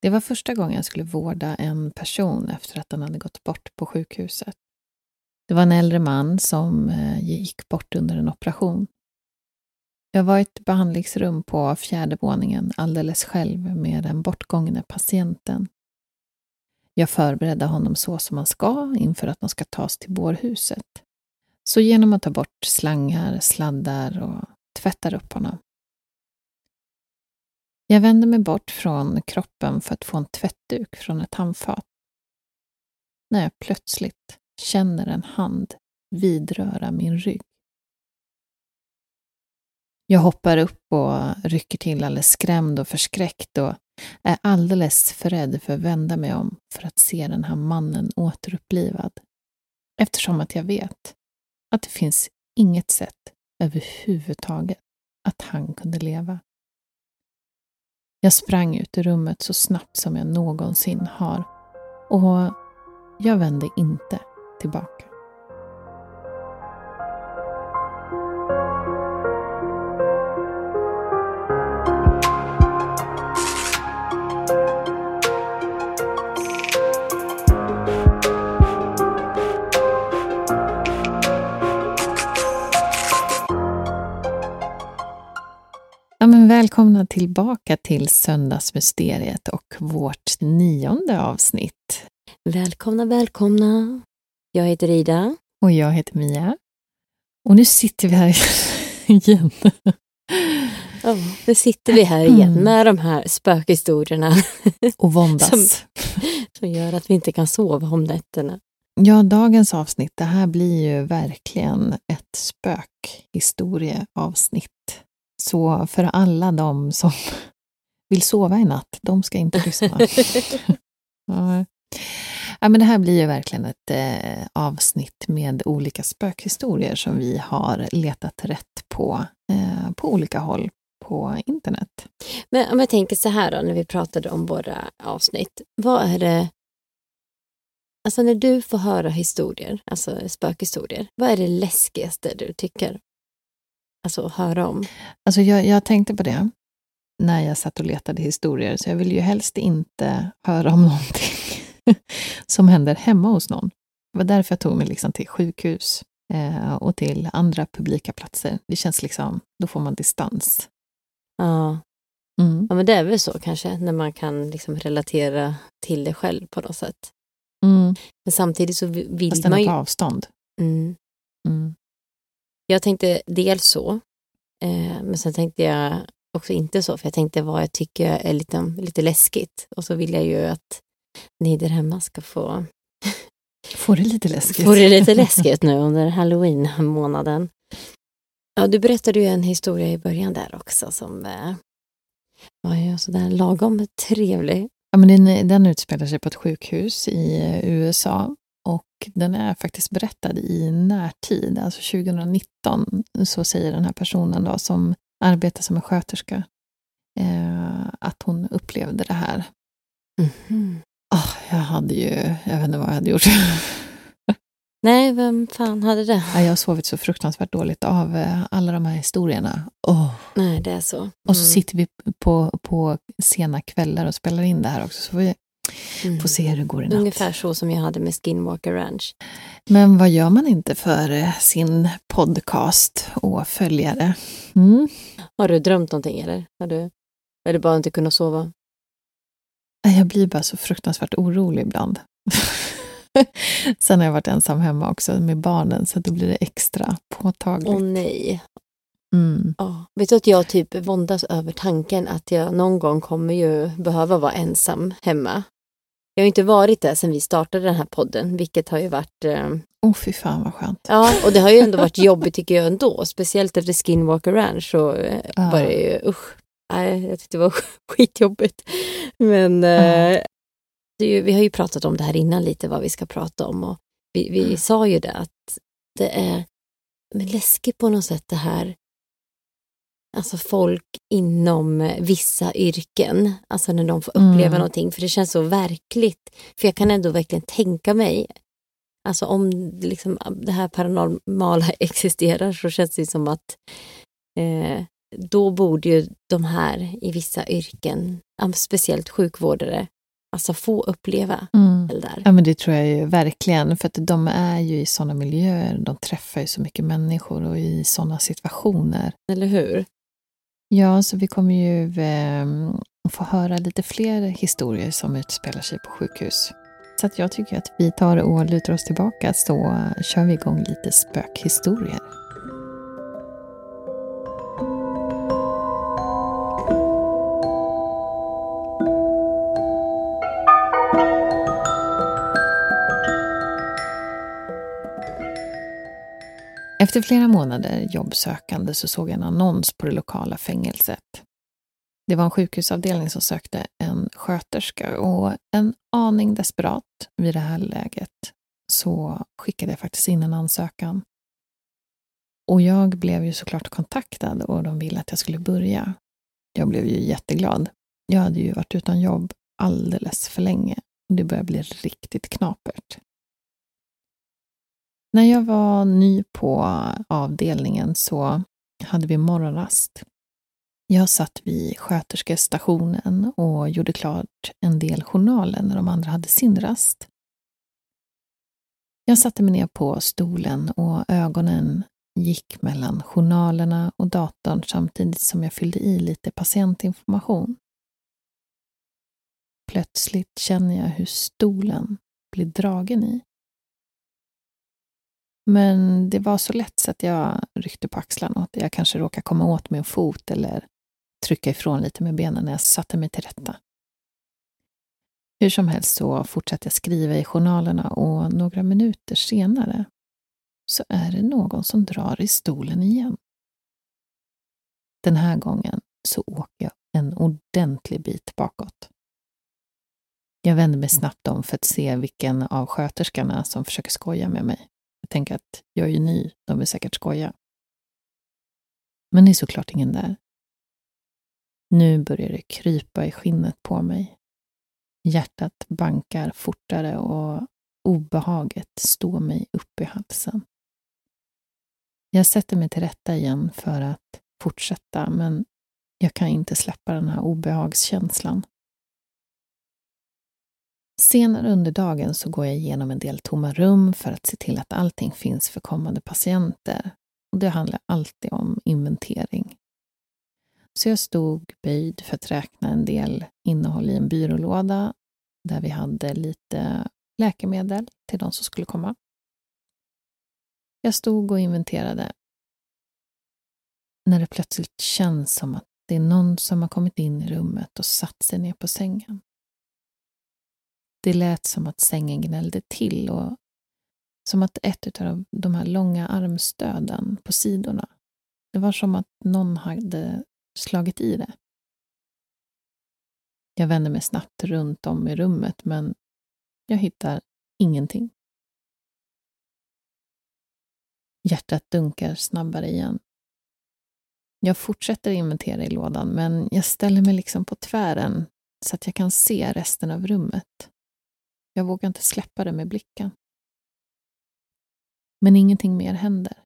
Det var första gången jag skulle vårda en person efter att den hade gått bort på sjukhuset. Det var en äldre man som eh, gick bort under en operation. Jag var i ett behandlingsrum på fjärde våningen alldeles själv med den bortgångne patienten. Jag förberedde honom så som man ska inför att de ska tas till bårhuset. Så genom att ta bort slangar, sladdar och tvättar upp honom. Jag vänder mig bort från kroppen för att få en tvättduk från ett handfat. När jag plötsligt känner en hand vidröra min rygg. Jag hoppar upp och rycker till alldeles skrämd och förskräckt och är alldeles för rädd för att vända mig om för att se den här mannen återupplivad. Eftersom att jag vet att det finns inget sätt överhuvudtaget att han kunde leva. Jag sprang ut ur rummet så snabbt som jag någonsin har och jag vände inte tillbaka. Välkomna tillbaka till Söndagsmysteriet och vårt nionde avsnitt. Välkomna, välkomna. Jag heter Ida. Och jag heter Mia. Och nu sitter vi här igen. Ja, nu sitter vi här igen Mm. med de här spökhistorierna Och våndas. Som- som gör att vi inte kan sova om nätterna. Ja, dagens avsnitt, det här blir ju verkligen ett spökhistorieavsnitt. Så för alla de som vill sova i natt, de ska inte lyssna. ja. Ja, men det här blir ju verkligen ett eh, avsnitt med olika spökhistorier som vi har letat rätt på eh, på olika håll på internet. Men om jag tänker så här då, när vi pratade om våra avsnitt. Vad är det, alltså när du får höra historier, alltså spökhistorier, vad är det läskigaste du tycker? Alltså att höra om. Alltså jag, jag tänkte på det när jag satt och letade historier, så jag vill ju helst inte höra om någonting som händer hemma hos någon. Det var därför jag tog mig liksom till sjukhus eh, och till andra publika platser. Det känns liksom, då får man distans. Ja, Mm. ja men det är väl så kanske, när man kan liksom relatera till det själv på något sätt. Mm. Men samtidigt så vill Fast man ju... på avstånd. Mm. Jag tänkte dels så, eh, men sen tänkte jag också inte så, för jag tänkte vad jag tycker är lite, lite läskigt. Och så vill jag ju att ni där hemma ska få, Får det lite läskigt? få det lite läskigt nu under halloween-månaden. Ja, du berättade ju en historia i början där också som eh, var ju sådär lagom trevlig. Ja, men den, den utspelar sig på ett sjukhus i eh, USA och den är faktiskt berättad i närtid, alltså 2019, så säger den här personen då som arbeta som en sköterska. Eh, att hon upplevde det här. Mhm. Oh, jag hade ju, jag vet inte vad jag hade gjort. Nej, vem fan hade det? Ja, Jag har sovit så fruktansvärt dåligt av eh, alla de här historierna. Åh. Nej, det är så. Och så Mm. sitter vi på, på sena kvällar och spelar in det här också, så vi Mm. får se hur det går i natt. Ungefär så som jag hade med Skinwalker Ranch. Men vad gör man inte för eh, sin podcast och följare? Mm. Har du drömt någonting eller? Har du, det bara inte kunnat sova? Jag blir bara så fruktansvärt orolig ibland. Sen har jag varit ensam hemma också med barnen, så då blir det extra påtagligt. Åh nej. Mm. Ja. Vet du att jag typ våndas över tanken att jag någon gång kommer ju behöva vara ensam hemma. Jag har inte varit det sedan vi startade den här podden, vilket har ju varit... Eh, Åh, fy fan vad skönt. ja, och det har ju ändå varit jobbigt tycker jag ändå. Speciellt efter Skinwalker Ranch så eh, Ja. var det ju usch. Nej, jag tyckte det var skitjobbigt. Men eh, är ju, vi har ju pratat om det här innan lite, vad vi ska prata om. Och vi vi sa ju det att det är men läskigt på något sätt det här Alltså folk inom eh, vissa yrken, alltså när de får uppleva Mm. någonting, för det känns så verkligt. För jag kan ändå verkligen tänka mig, alltså om liksom det här paranormala existerar så känns det som att eh, då borde ju de här i vissa yrken, speciellt sjukvårdare, alltså få uppleva Mm. det där. Ja, men det tror jag ju verkligen. För att de är ju i sådana miljöer, de träffar ju så mycket människor och i sådana situationer. Eller hur? Ja, så vi kommer ju eh, få höra lite fler historier som utspelar sig på sjukhus. Så att jag tycker att vi tar och lutar oss tillbaka så kör vi igång lite spökhistorier. Efter flera månader jobbsökande så såg jag en annons på det lokala fängelset. Det var en sjukhusavdelning som sökte en sköterska och en aning desperat vid det här läget så skickade jag faktiskt in en ansökan. Och jag blev ju såklart kontaktad och de ville att jag skulle börja. Jag blev ju jätteglad. Jag hade ju varit utan jobb alldeles för länge och det började bli riktigt knapert. När jag var ny på avdelningen så hade vi morgonrast. Jag satt vid sköterskestationen och gjorde klart en del journaler när de andra hade sin rast. Jag satte mig ner på stolen och ögonen gick mellan journalerna och datorn samtidigt som jag fyllde i lite patientinformation. Plötsligt känner jag hur stolen blir dragen i. Men det var så lätt så att jag ryckte på axlarna och att jag kanske råkade komma åt med en fot eller trycka ifrån lite med benen när jag satte mig till rätta. Hur som helst så fortsatte jag skriva i journalerna och några minuter senare så är det någon som drar i stolen igen. Den här gången så åker jag en ordentlig bit bakåt. Jag vänder mig snabbt om för att se vilken av sköterskorna som försöker skoja med mig tänka att jag är ju ny, de vill säkert skoja. Men det är såklart ingen där. Nu börjar det krypa i skinnet på mig. Hjärtat bankar fortare och obehaget står mig upp i halsen. Jag sätter mig till rätta igen för att fortsätta, men jag kan inte släppa den här obehagskänslan. Senare under dagen så går jag igenom en del tomma rum för att se till att allting finns för kommande patienter. Och det handlar alltid om inventering. Så jag stod böjd för att räkna en del innehåll i en byrålåda där vi hade lite läkemedel till de som skulle komma. Jag stod och inventerade när det plötsligt känns som att det är någon som har kommit in i rummet och satt sig ner på sängen. Det lät som att sängen gnällde till och som att ett av de här långa armstöden på sidorna, det var som att någon hade slagit i det. Jag vänder mig snabbt runt om i rummet men jag hittar ingenting. Hjärtat dunkar snabbare igen. Jag fortsätter inventera i lådan, men jag ställer mig liksom på tvären så att jag kan se resten av rummet. Jag vågar inte släppa det med blicken. Men ingenting mer händer.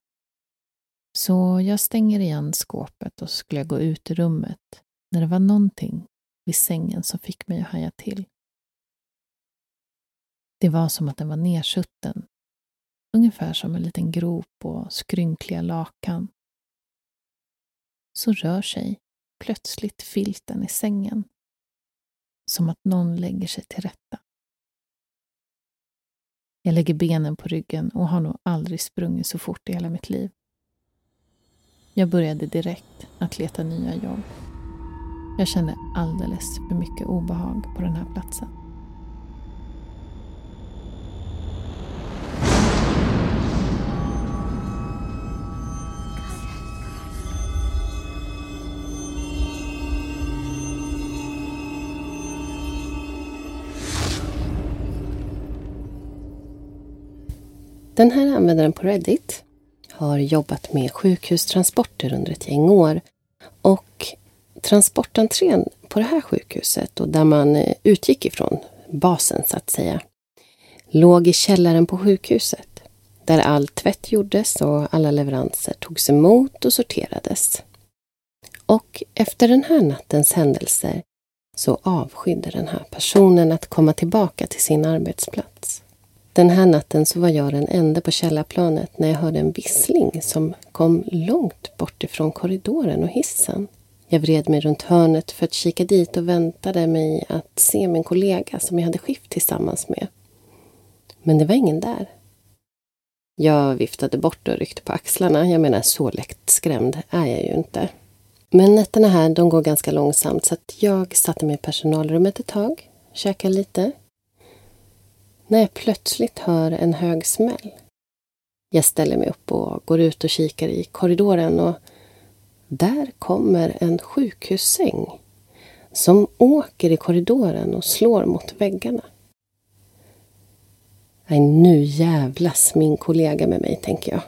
Så jag stänger igen skåpet och skulle gå ut ur rummet när det var någonting vid sängen som fick mig att haja till. Det var som att den var nersutten. Ungefär som en liten grop och skrynkliga lakan. Så rör sig plötsligt filten i sängen. Som att någon lägger sig till rätta. Jag lägger benen på ryggen och har nog aldrig sprungit så fort i hela mitt liv. Jag började direkt att leta nya jobb. Jag kände alldeles för mycket obehag på den här platsen. Den här användaren på Reddit har jobbat med sjukhustransporter under ett gäng år. Och transportentrén på det här sjukhuset och där man eh, utgick ifrån basen så att säga, låg i källaren på sjukhuset. Där all tvätt gjordes och alla leveranser togs emot och sorterades. Och efter den här nattens händelser så avskydde den här personen att komma tillbaka till sin arbetsplats. Den här natten så var jag den enda på källarplanet när jag hörde en vissling som kom långt bort ifrån korridoren och hissen. Jag vred mig runt hörnet för att kika dit och väntade mig att se min kollega som jag hade skift tillsammans med. Men det var ingen där. Jag viftade bort och ryckte på axlarna. Jag menar, så lätt skrämd är jag ju inte. Men nätterna här, de går ganska långsamt så att jag satte mig i personalrummet ett tag, käkade lite när jag plötsligt hör en hög smäll. Jag ställer mig upp och går ut och kikar i korridoren och där kommer en sjukhussäng som åker i korridoren och slår mot väggarna. Nej, nu jävlas min kollega med mig, tänker jag.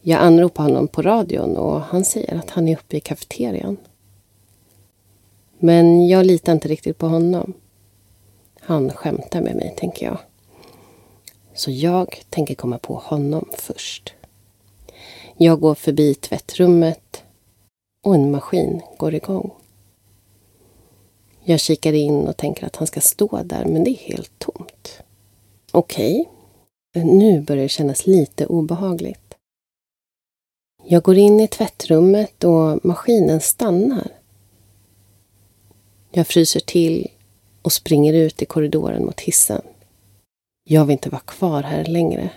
Jag anropar honom på radion och han säger att han är uppe i kafeterian. Men jag litar inte riktigt på honom. Han skämtar med mig, tänker jag. Så jag tänker komma på honom först. Jag går förbi tvättrummet och en maskin går igång. Jag kikar in och tänker att han ska stå där, men det är helt tomt. Okej, okay. nu börjar det kännas lite obehagligt. Jag går in i tvättrummet och maskinen stannar. Jag fryser till och springer ut i korridoren mot hissen. Jag vill inte vara kvar här längre.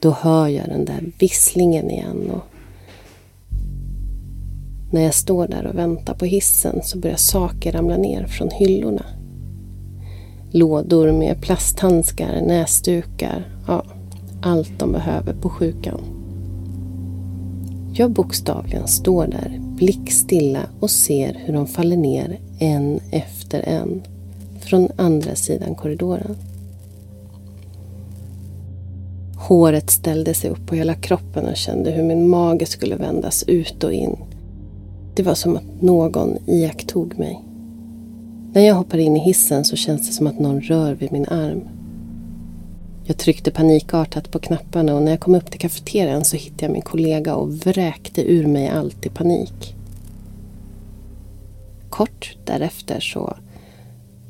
Då hör jag den där visslingen igen och när jag står där och väntar på hissen så börjar saker ramla ner från hyllorna. Lådor med plasthandskar, näsdukar, ja, allt de behöver på sjukan. Jag bokstavligen står där blickstilla och ser hur de faller ner en efter en från andra sidan korridoren. Håret ställde sig upp på hela kroppen och kände hur min mage skulle vändas ut och in. Det var som att någon iakttog mig. När jag hoppar in i hissen så känns det som att någon rör vid min arm. Jag tryckte panikartat på knapparna och när jag kom upp till kafeterian så hittade jag min kollega och vräkte ur mig allt i panik. Kort därefter så,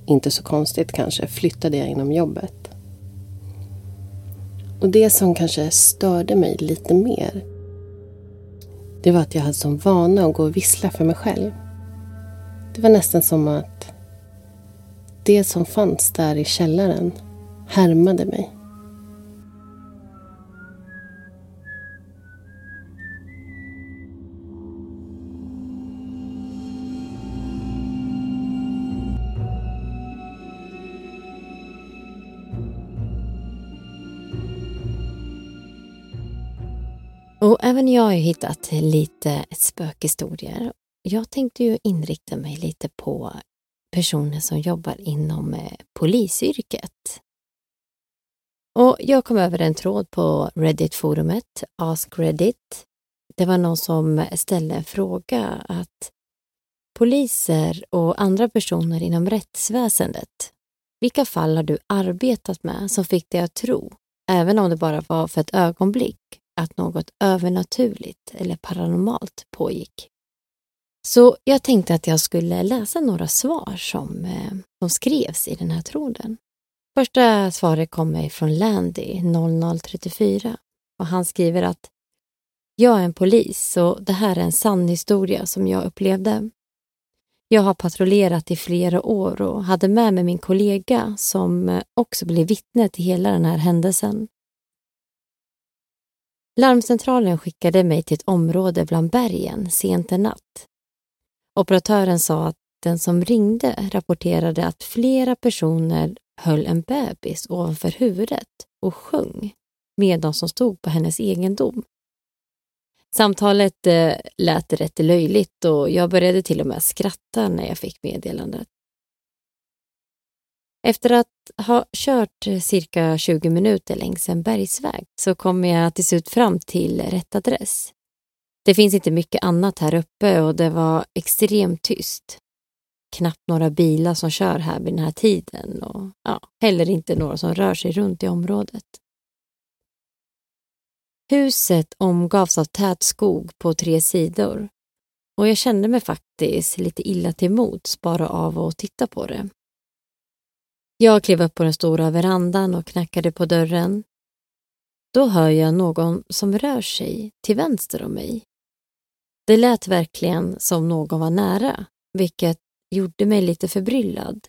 inte så konstigt kanske, flyttade jag inom jobbet. Och det som kanske störde mig lite mer det var att jag hade som vana att gå och vissla för mig själv. Det var nästan som att det som fanns där i källaren härmade mig. Även jag har hittat lite spökhistorier. Jag tänkte ju inrikta mig lite på personer som jobbar inom eh, polisyrket. Och jag kom över en tråd på Reddit-forumet Ask Reddit det var någon som ställde en fråga att poliser och andra personer inom rättsväsendet, vilka fall har du arbetat med som fick dig att tro, även om det bara var för ett ögonblick, att något övernaturligt eller paranormalt pågick? Så jag tänkte att jag skulle läsa några svar som, eh, som skrevs i den här tråden. Första svaret kommer från Landy 0034 och han skriver att jag är en polis och det här är en sann historia som jag upplevde. Jag har patrullerat i flera år och hade med mig min kollega som eh, också blev vittne till hela den här händelsen. Larmcentralen skickade mig till ett område bland bergen sent en natt. Operatören sa att den som ringde rapporterade att flera personer höll en bebis ovanför huvudet och sjöng med de som stod på hennes egendom. Samtalet eh, lät rätt löjligt och jag började till och med skratta när jag fick meddelandet. Efter att ha kört eh, cirka 20 minuter längs en bergsväg så kom jag till slut fram till rätt adress. Det finns inte mycket annat här uppe och det var extremt tyst. Knappt några bilar som kör här vid den här tiden och ja, heller inte några som rör sig runt i området. Huset omgavs av tät skog på tre sidor och jag kände mig faktiskt lite illa till mods bara av att titta på det. Jag klev upp på den stora verandan och knackade på dörren. Då hör jag någon som rör sig till vänster om mig. Det lät verkligen som någon var nära, vilket gjorde mig lite förbryllad.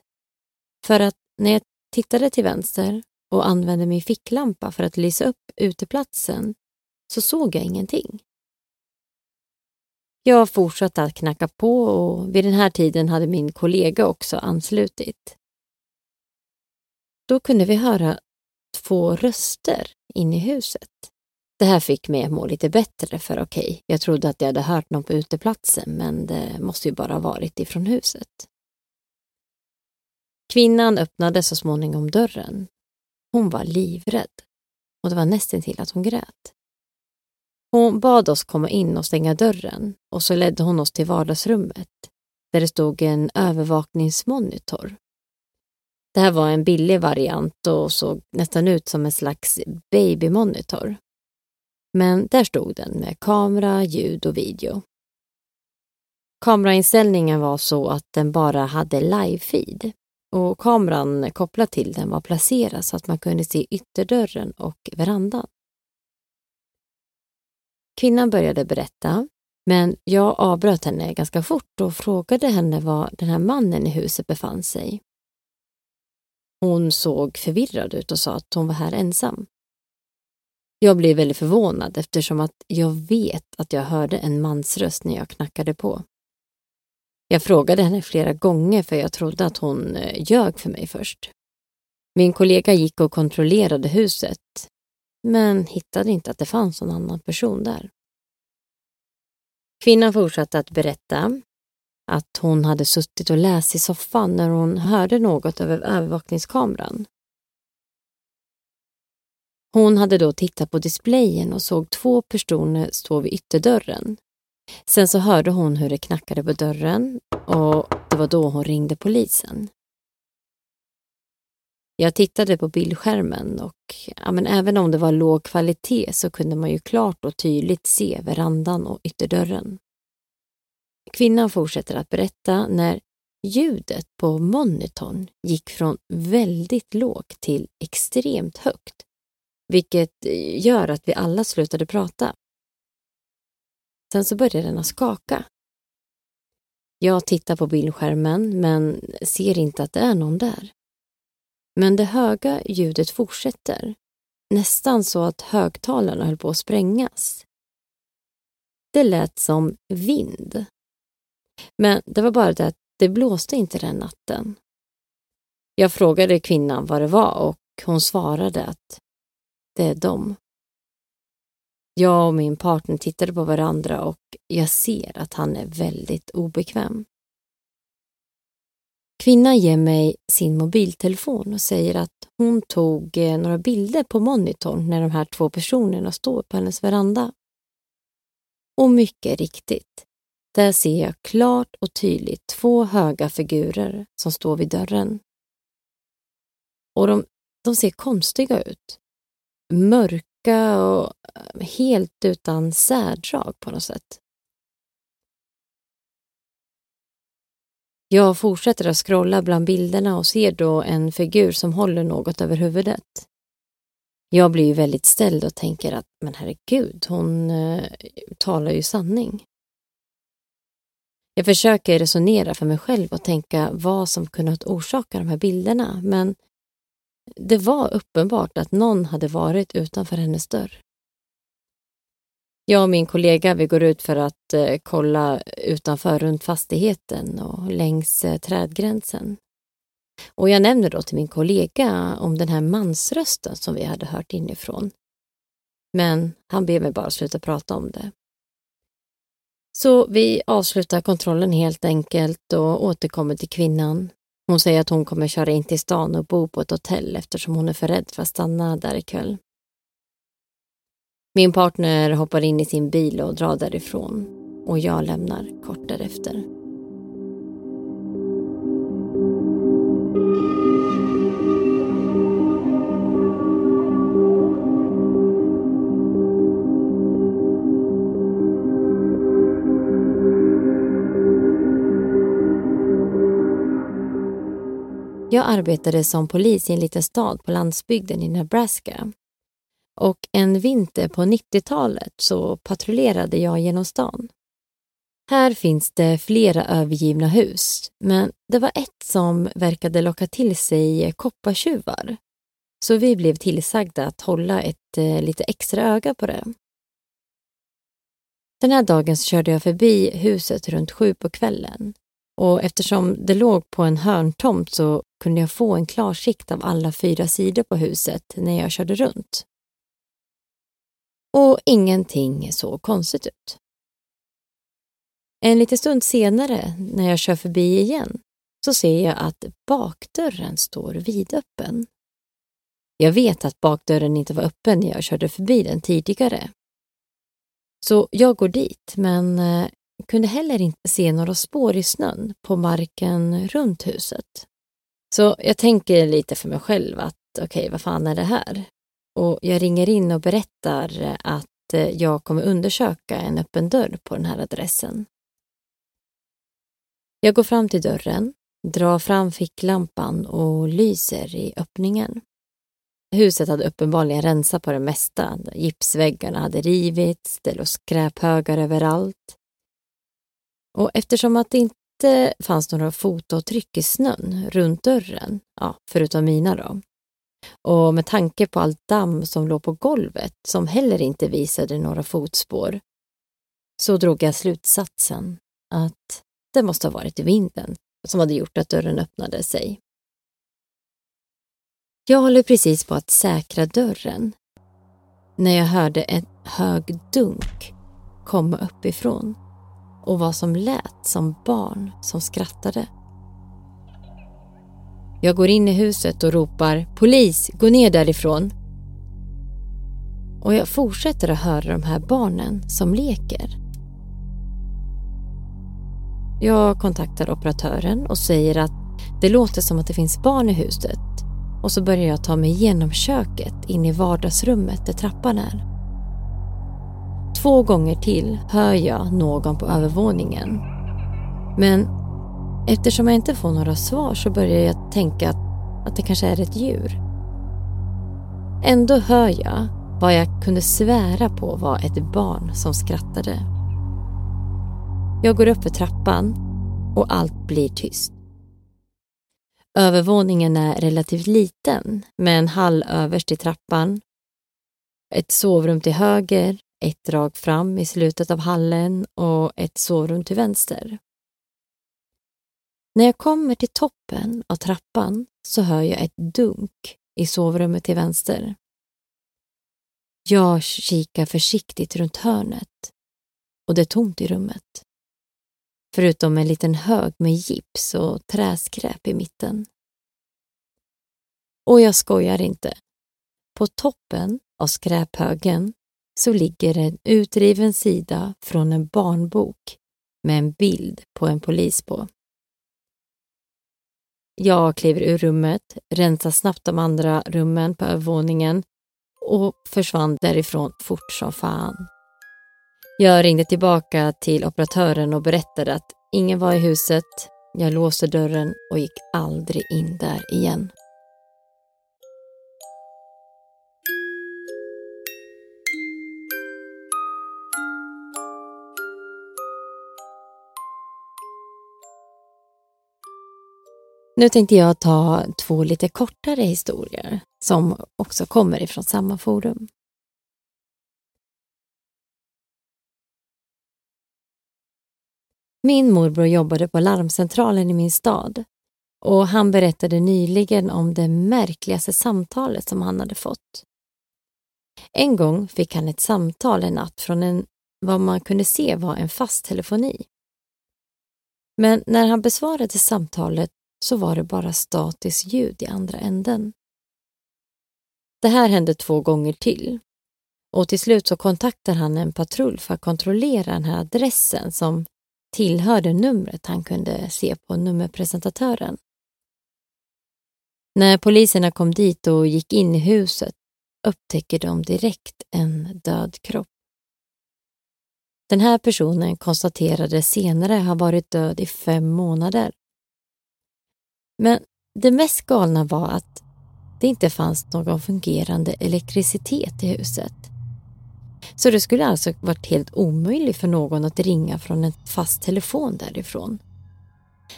För att när jag tittade till vänster och använde min ficklampa för att lysa upp uteplatsen så såg jag ingenting. Jag fortsatte att knacka på och vid den här tiden hade min kollega också anslutit. Då kunde vi höra två röster inne i huset. Det här fick mig att må lite bättre för okej, okay, jag trodde att jag hade hört någon på uteplatsen men det måste ju bara ha varit ifrån huset. Kvinnan öppnade så småningom dörren. Hon var livrädd och det var nästan till att hon grät. Hon bad oss komma in och stänga dörren och så ledde hon oss till vardagsrummet där det stod en övervakningsmonitor. Det här var en billig variant och såg nästan ut som en slags babymonitor. Men där stod den med kamera, ljud och video. Kamerainställningen var så att den bara hade live-feed och kameran kopplad till den var placerad så att man kunde se ytterdörren och verandan. Kvinnan började berätta, men jag avbröt henne ganska fort och frågade henne var den här mannen i huset befann sig. Hon såg förvirrad ut och sa att hon var här ensam. Jag blev väldigt förvånad eftersom att jag vet att jag hörde en mans röst när jag knackade på. Jag frågade henne flera gånger för jag trodde att hon eh, ljög för mig först. Min kollega gick och kontrollerade huset men hittade inte att det fanns någon annan person där. Kvinnan fortsatte att berätta att hon hade suttit och läst i soffan när hon hörde något över övervakningskameran. Hon hade då tittat på displayen och såg två personer stå vid ytterdörren. Sen så hörde hon hur det knackade på dörren och det var då hon ringde polisen. Jag tittade på bildskärmen och ja, men även om det var låg kvalitet så kunde man ju klart och tydligt se verandan och ytterdörren. Kvinnan fortsätter att berätta när ljudet på monitorn gick från väldigt lågt till extremt högt, vilket eh, gör att vi alla slutade prata. Sen så började den att skaka. Jag tittar på bildskärmen men ser inte att det är någon där. Men det höga ljudet fortsätter, nästan så att högtalarna höll på att sprängas. Det lät som vind. Men det var bara det att det blåste inte den natten. Jag frågade kvinnan vad det var och hon svarade att det är dem. Jag och min partner tittade på varandra och jag ser att han är väldigt obekväm. Kvinnan ger mig sin mobiltelefon och säger att hon tog eh, några bilder på monitorn när de här två personerna står på hennes veranda. Och mycket riktigt, där ser jag klart och tydligt två höga figurer som står vid dörren. Och de, de ser konstiga ut. Mörka och eh, helt utan särdrag på något sätt. Jag fortsätter att scrolla bland bilderna och ser då en figur som håller något över huvudet. Jag blir ju väldigt ställd och tänker att men herregud, hon eh, talar ju sanning. Jag försöker resonera för mig själv och tänka vad som kunnat orsaka de här bilderna men det var uppenbart att någon hade varit utanför hennes dörr. Jag och min kollega vi går ut för att eh, kolla utanför runt fastigheten och längs eh, trädgränsen. Och jag nämner då till min kollega om den här mansrösten som vi hade hört inifrån. Men han ber mig bara sluta prata om det. Så vi avslutar kontrollen helt enkelt och återkommer till kvinnan. Hon säger att hon kommer köra in till stan och bo på ett hotell eftersom hon är för rädd för att stanna där ikväll. Min partner hoppar in i sin bil och drar därifrån och jag lämnar kort därefter. Jag arbetade som polis i en liten stad på landsbygden i Nebraska. Och en vinter på 90-talet så patrullerade jag genom stan. Här finns det flera övergivna hus, men det var ett som verkade locka till sig koppartjuvar. Så vi blev tillsagda att hålla ett eh, lite extra öga på det. Den här dagen så körde jag förbi huset runt sju på kvällen och eftersom det låg på en hörntomt så kunde jag få en klar sikt av alla fyra sidor på huset när jag körde runt. Och ingenting såg konstigt ut. En liten stund senare, när jag kör förbi igen, så ser jag att bakdörren står vidöppen. Jag vet att bakdörren inte var öppen när jag körde förbi den tidigare. Så jag går dit, men eh, kunde heller inte se några spår i snön på marken runt huset. Så jag tänker lite för mig själv att okej, okay, vad fan är det här? Och jag ringer in och berättar att eh, jag kommer undersöka en öppen dörr på den här adressen. Jag går fram till dörren, drar fram ficklampan och lyser i öppningen. Huset hade uppenbarligen rensat på det mesta. Gipsväggarna hade rivits, det låg skräphögar överallt. Och eftersom att det inte fanns några fotavtryck i snön runt dörren, ja, förutom mina då, och med tanke på allt damm som låg på golvet som heller inte visade några fotspår, så drog jag slutsatsen att det måste ha varit vinden som hade gjort att dörren öppnade sig. Jag håller precis på att säkra dörren när jag hörde en hög dunk komma uppifrån och vad som lät som barn som skrattade. Jag går in i huset och ropar “Polis, gå ner därifrån!” Och jag fortsätter att höra de här barnen som leker. Jag kontaktar operatören och säger att det låter som att det finns barn i huset och så börjar jag ta mig igenom köket in i vardagsrummet där trappan är. Två gånger till hör jag någon på övervåningen. Men eftersom jag inte får några svar så börjar jag tänka att, att det kanske är ett djur. Ändå hör jag vad jag kunde svära på var ett barn som skrattade. Jag går upp för trappan och allt blir tyst. Övervåningen är relativt liten med en hall överst i trappan, ett sovrum till höger ett drag fram i slutet av hallen och ett sovrum till vänster. När jag kommer till toppen av trappan så hör jag ett dunk i sovrummet till vänster. Jag kikar försiktigt runt hörnet och det är tomt i rummet. Förutom en liten hög med gips och träskräp i mitten. Och jag skojar inte. På toppen av skräphögen så ligger en utriven sida från en barnbok med en bild på en polis på. Jag kliver ur rummet, rensar snabbt de andra rummen på övervåningen och försvann därifrån fort som fan. Jag ringde tillbaka till operatören och berättade att ingen var i huset. Jag låste dörren och gick aldrig in där igen. Nu tänkte jag ta två lite kortare historier som också kommer ifrån samma forum. Min morbror jobbade på larmcentralen i min stad och han berättade nyligen om det märkligaste samtalet som han hade fått. En gång fick han ett samtal en natt från en, vad man kunde se var en fast telefoni. Men när han besvarade samtalet så var det bara statiskt ljud i andra änden. Det här hände två gånger till och till slut så kontaktar han en patrull för att kontrollera den här adressen som tillhörde numret han kunde se på nummerpresentatören. När poliserna kom dit och gick in i huset upptäcker de direkt en död kropp. Den här personen konstaterade senare ha varit död i fem månader. Men det mest galna var att det inte fanns någon fungerande elektricitet i huset. Så det skulle alltså varit helt omöjligt för någon att ringa från en fast telefon därifrån.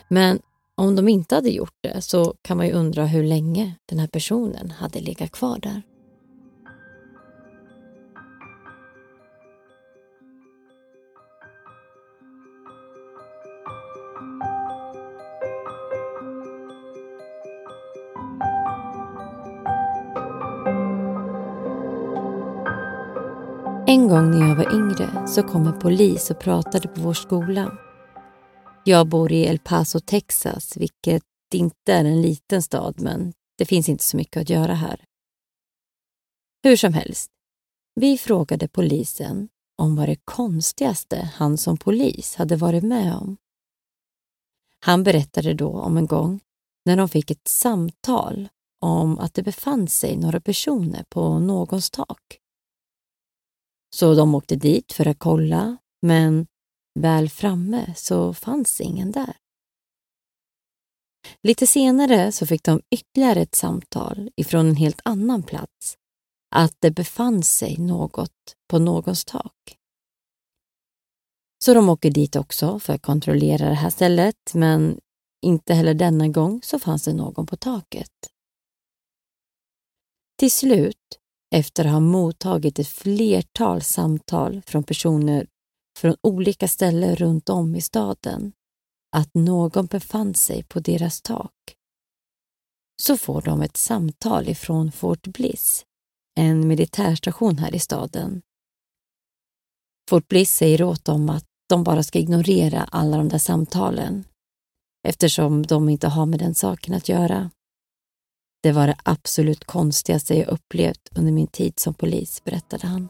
Men om de inte hade gjort det så kan man ju undra hur länge den här personen hade legat kvar där. En gång när jag var yngre så kom en polis och pratade på vår skola. Jag bor i El Paso, Texas, vilket inte är en liten stad men det finns inte så mycket att göra här. Hur som helst, vi frågade polisen om vad det konstigaste han som polis hade varit med om. Han berättade då om en gång när de fick ett samtal om att det befann sig några personer på någons tak. Så de åkte dit för att kolla, men väl framme så fanns ingen där. Lite senare så fick de ytterligare ett samtal ifrån en helt annan plats att det befann sig något på någons tak. Så de åker dit också för att kontrollera det här stället men inte heller denna gång så fanns det någon på taket. Till slut efter att ha mottagit ett flertal samtal från personer från olika ställen runt om i staden att någon befann sig på deras tak. Så får de ett samtal ifrån Fort Bliss, en militärstation här i staden. Fort Bliss säger åt dem att de bara ska ignorera alla de där samtalen eftersom de inte har med den saken att göra. Det var det absolut konstigaste jag upplevt under min tid som polis, berättade han.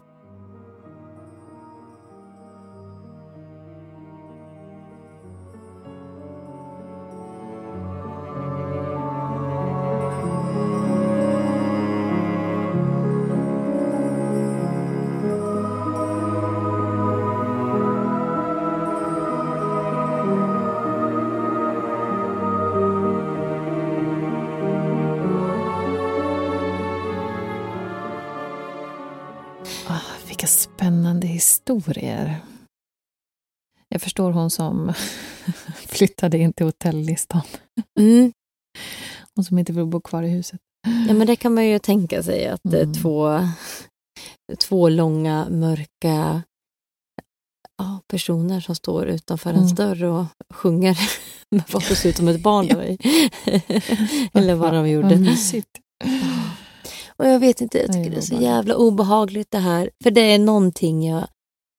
Förstår hon som flyttade in till hotelllistan. Mm. Hon som inte vill bo kvar i huset. Ja, men det kan man ju tänka sig att mm. två, två långa, mörka ja, personer som står utanför mm. en dörr och sjunger med vad som ser ut som ett barn. Eller vad de gjorde. Och jag vet inte, jag tycker det är så jävla obehagligt det här. För det är någonting jag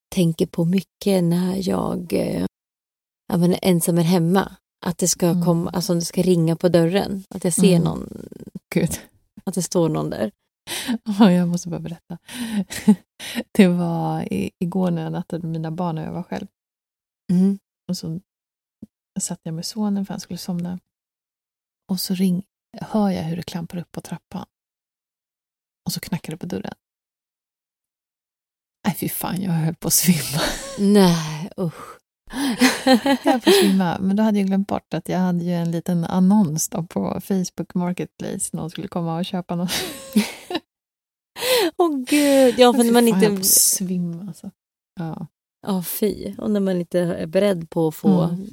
tänker på mycket när jag eh, är ensam är hemma. Att det ska mm. komma, alltså det ska ringa på dörren. Att jag ser mm. någon. Gud. Att det står någon där. jag måste bara berätta. Det var igår när jag nattade med mina barn och jag var själv. Mm. Och så satt jag med sonen för han skulle somna. Och så ring, hör jag hur det klampar upp på trappan. Och så knackar det på dörren. Nej, fy fan, jag höll på att svimma. Nej, usch. jag höll på att svimma. Men då hade jag glömt bort att jag hade ju en liten annons på Facebook Marketplace. Någon skulle komma och köpa något. Åh oh, gud. Ja, för när man inte... Jag svimma alltså. Ja. Ja, fy. Och när man inte är beredd på att få mm.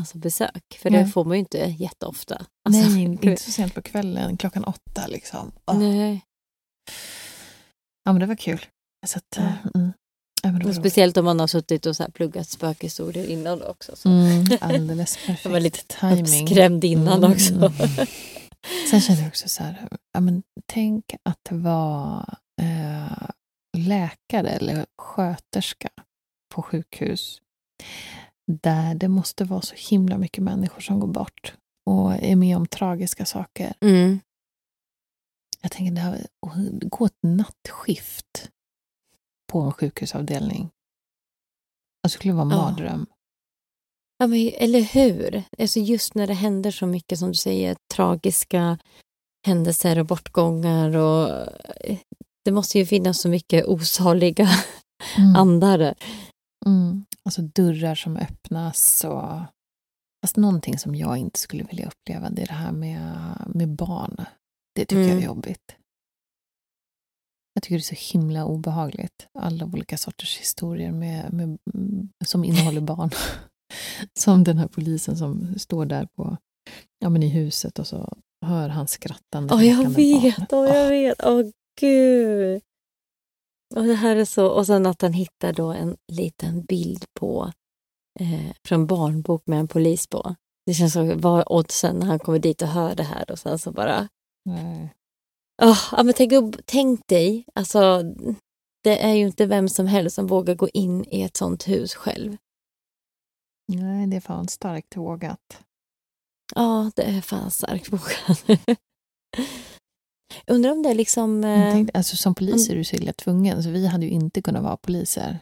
alltså, besök. För det får man ju inte jätteofta. Alltså, Nej, inte så sent på kvällen, klockan åtta liksom. Oh. Nej. Ja, men det var kul. Så att, mm. mm. Ja, speciellt om man har suttit och så pluggat spökhistorier innan också. Så. Mm, alldeles perfekt. Man var lite timing. skrämd innan mm, också. Mm. Sen kände jag också så här, ja, men tänk att vara eh, läkare eller sköterska på sjukhus där det måste vara så himla mycket människor som går bort och är med om tragiska saker. Mm. Jag tänker, det här, gå ett nattskift på en sjukhusavdelning. Alltså, det skulle vara en ja. mardröm. Ja, men, eller hur? Alltså just när det händer så mycket, som du säger, tragiska händelser och bortgångar. Och, eh, det måste ju finnas så mycket osaliga mm. andar. Mm. Alltså dörrar som öppnas och... Fast någonting som jag inte skulle vilja uppleva, det är det här med, med barn. Det tycker mm. jag är mm. jobbigt. Jag tycker det är så himla obehagligt. Alla olika sorters historier med, med, som innehåller barn. som den här polisen som står där på, ja, men i huset och så hör han skrattande. Åh, oh, jag vet! Åh, oh, jag vet! Åh, oh, gud! Och det här är så... Och sen att han hittar då en liten bild på eh, från barnbok med en polis på. Det känns som, vad är oddsen när han kommer dit och hör det här och sen så bara... Nej. Oh, men tänk, tänk dig, alltså det är ju inte vem som helst som vågar gå in i ett sånt hus själv. Nej, det är fan starkt vågat. Ja, det är fan starkt vågat. Undrar om det är liksom... Eh... Tänkte, alltså, som polis är du så illa tvungen, så vi hade ju inte kunnat vara poliser.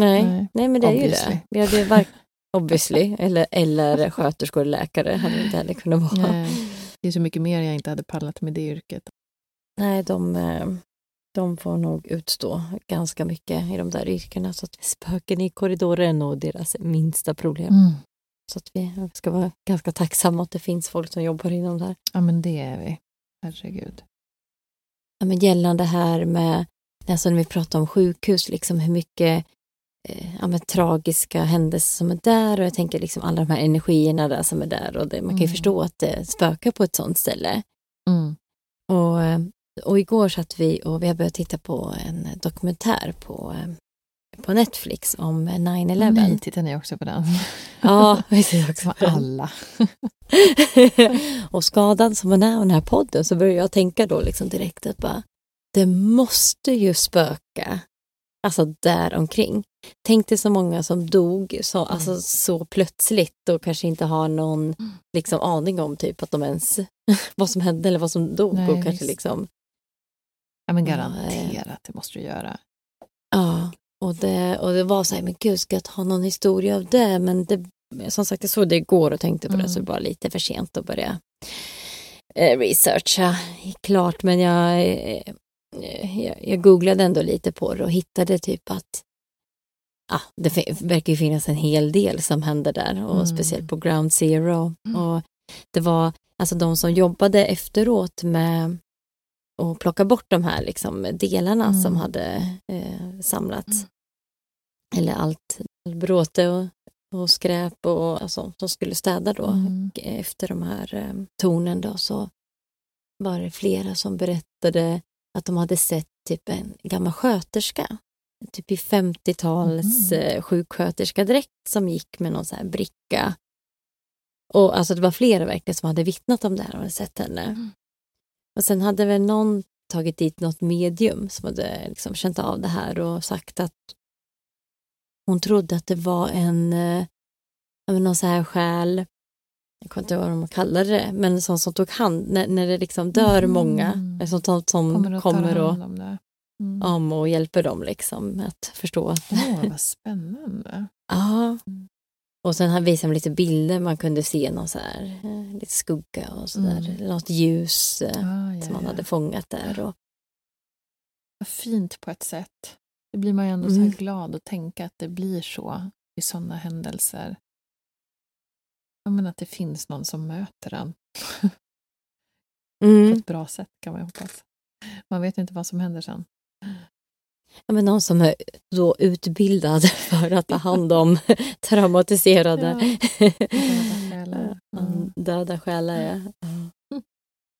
Nej, nej, nej men det obviously. är ju det. Vi hade var... Obviously, eller, eller sköterskor och läkare hade vi inte heller kunnat vara. Nej. Det är så mycket mer jag inte hade pallat med det yrket. Nej, de, eh, de får nog utstå ganska mycket i de där yrkena. Så att spöken i korridoren är nog deras minsta problem. Mm. Så att vi ska vara ganska tacksamma att det finns folk som jobbar inom där. Ja, men det är vi. Herregud. Ja, men gällande här med, alltså när vi pratar om sjukhus, liksom hur mycket ja, men, tragiska händelser som är där och jag tänker liksom alla de här energierna där som är där och det, man kan ju mm. förstå att det spökar på ett sånt ställe. Mm. Och, eh, och igår satt vi och vi har börjat titta på en dokumentär på, eh, på Netflix om 9-11. Nej, tittar ni också på den? Ja, vi tittar också på alla. och skadan som är av den här podden så börjar jag tänka då liksom direkt att bara, det måste ju spöka alltså där omkring. Tänk dig så många som dog så, mm. alltså, så plötsligt och kanske inte har någon mm. liksom, aning om typ att de ens vad som hände eller vad som dog. Nej, och kanske liksom, ja men garanterat, det måste du göra. Ja, och det, och det var så här, men gud ska jag ta någon historia av det? Men det, som sagt, jag såg det igår och tänkte på mm. det så det var lite för sent att börja eh, researcha klart. Men jag, eh, jag, jag googlade ändå lite på det och hittade typ att ah, det verkar ju finnas en hel del som händer där och mm. speciellt på Ground Zero. Mm. Och det var alltså de som jobbade efteråt med att plocka bort de här liksom, delarna mm. som hade eh, samlats. Mm. Eller allt bråte och, och skräp och alltså, som skulle städa då mm. efter de här eh, tornen då så var det flera som berättade att de hade sett typ en gammal sköterska typ i 50-tals mm. eh, sjuksköterskadräkt som gick med någon så här bricka. Och alltså det var flera verkligen som hade vittnat om det här och hade sett henne. Mm. Och sen hade väl någon tagit dit något medium som hade liksom känt av det här och sagt att hon trodde att det var en, eh, någon så här själ jag kommer inte ihåg vad de kallade det, men sånt som tog hand, när, när det liksom dör Mm. många, sånt som, som Kommer och kommer, och, om det. Mm. om och hjälper dem liksom att förstå. att- Åh, vad spännande. Ja. Och sen visade de lite bilder, man kunde se någon så här, eh, lite skugga och så där, Mm. något ljus eh, Ah, ja, som man ja. hade fångat där. Och, Vad fint på ett sätt. Det blir man ju ändå så Mm. här glad att tänka att det blir så i sådana händelser. Ja, men att det finns någon som möter en på mm. ett bra sätt kan man ju hoppas. Man vet inte vad som händer sen. ja, men någon som är då utbildad för att ta hand om traumatiserade Döda själar. Mm, döda själar. Ja.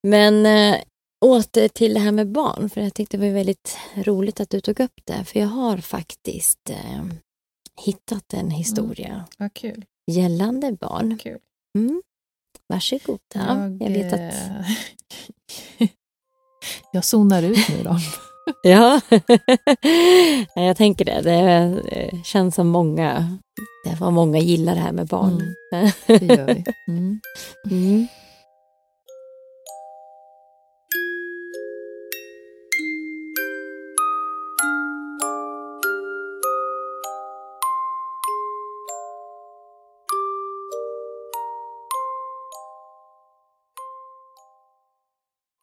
Men äh, åter till det här med barn, för jag tyckte det var väldigt roligt att du tog upp det, för jag har faktiskt eh, hittat en historia Vad kul. Gällande barn. kul. Mm. Varsågoda. Jag, jag vet att... eh, jag zonar ut nu då. Ja, Ja, jag tänker det. Det känns som många, det var många gillar det här med barn. Det gör vi. Mm.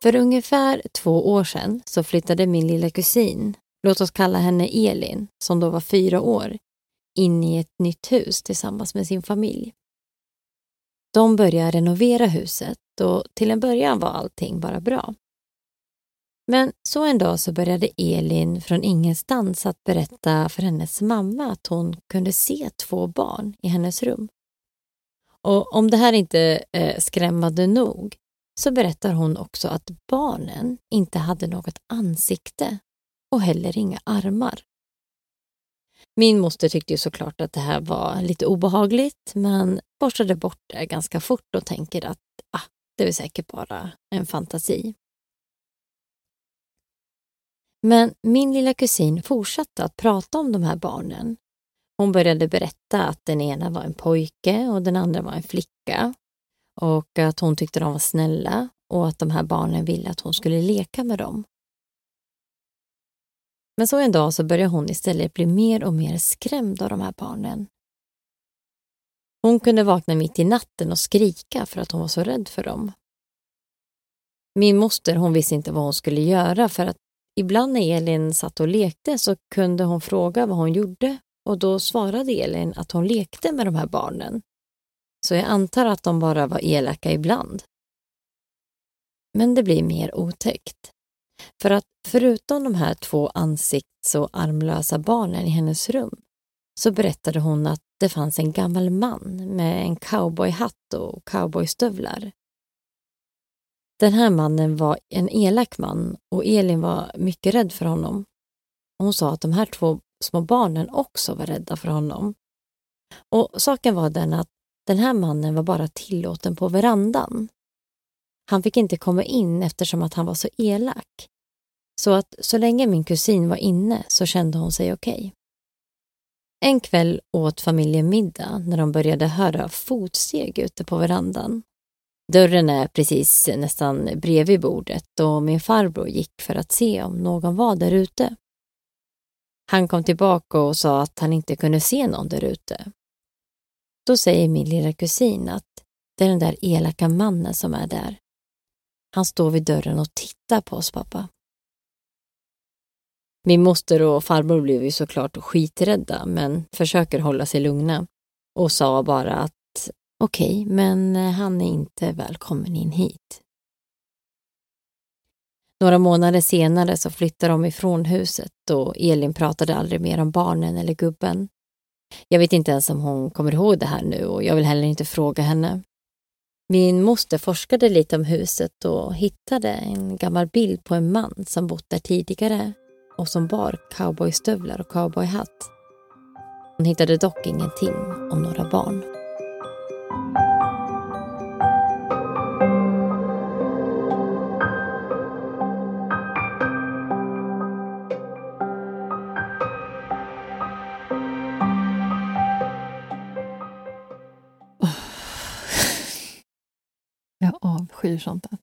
För ungefär två år sedan så flyttade min lilla kusin, låt oss kalla henne Elin, som då var fyra år, in i ett nytt hus tillsammans med sin familj. De började renovera huset och till en början var allting bara bra. Men så en dag så började Elin från ingenstans att berätta för hennes mamma att hon kunde se två barn i hennes rum. Och om det här inte är skrämmande nog så berättar hon också att barnen inte hade något ansikte och heller inga armar. Min moster tyckte ju såklart att det här var lite obehagligt men borstade bort det ganska fort och tänker att ah, det är säkert bara en fantasi. Men min lilla kusin fortsatte att prata om de här barnen. Hon började berätta att den ena var en pojke och den andra var en flicka och att hon tyckte de var snälla och att de här barnen ville att hon skulle leka med dem. Men så en dag så började hon istället bli mer och mer skrämd av de här barnen. Hon kunde vakna mitt i natten och skrika för att hon var så rädd för dem. Min moster hon visste inte vad hon skulle göra för att ibland när Elin satt och lekte så kunde hon fråga vad hon gjorde och då svarade Elin att hon lekte med de här barnen. Så jag antar att de bara var elaka ibland. Men det blir mer otäckt. För att förutom de här två ansikts och armlösa barnen i hennes rum så berättade hon att det fanns en gammal man med en cowboyhatt och cowboystövlar. Den här mannen var en elak man och Elin var mycket rädd för honom. Hon sa att de här två små barnen också var rädda för honom. Och saken var den att den här mannen var bara tillåten på verandan. Han fick inte komma in eftersom att han var så elak. Så att så länge min kusin var inne så kände hon sig okej. En kväll åt familjen middag när de började höra fotsteg ute på verandan. Dörren är precis nästan bredvid bordet och min farbror gick för att se om någon var där ute. Han kom tillbaka och sa att han inte kunde se någon där ute. Då säger min lilla kusin att det är den där elaka mannen som är där. Han står vid dörren och tittar på oss, pappa. Min moster och farbror blev ju såklart skiträdda men försöker hålla sig lugna och sa bara att okej, okay, men han är inte välkommen in hit. Några månader senare så flyttade de ifrån huset och Elin pratade aldrig mer om barnen eller gubben. Jag vet inte ens om hon kommer ihåg det här nu och jag vill heller inte fråga henne. Min moster forskade lite om huset och hittade en gammal bild på en man som bott där tidigare och som bar cowboystövlar och cowboyhatt. Hon hittade dock ingenting om några barn. Avskyr sånt där.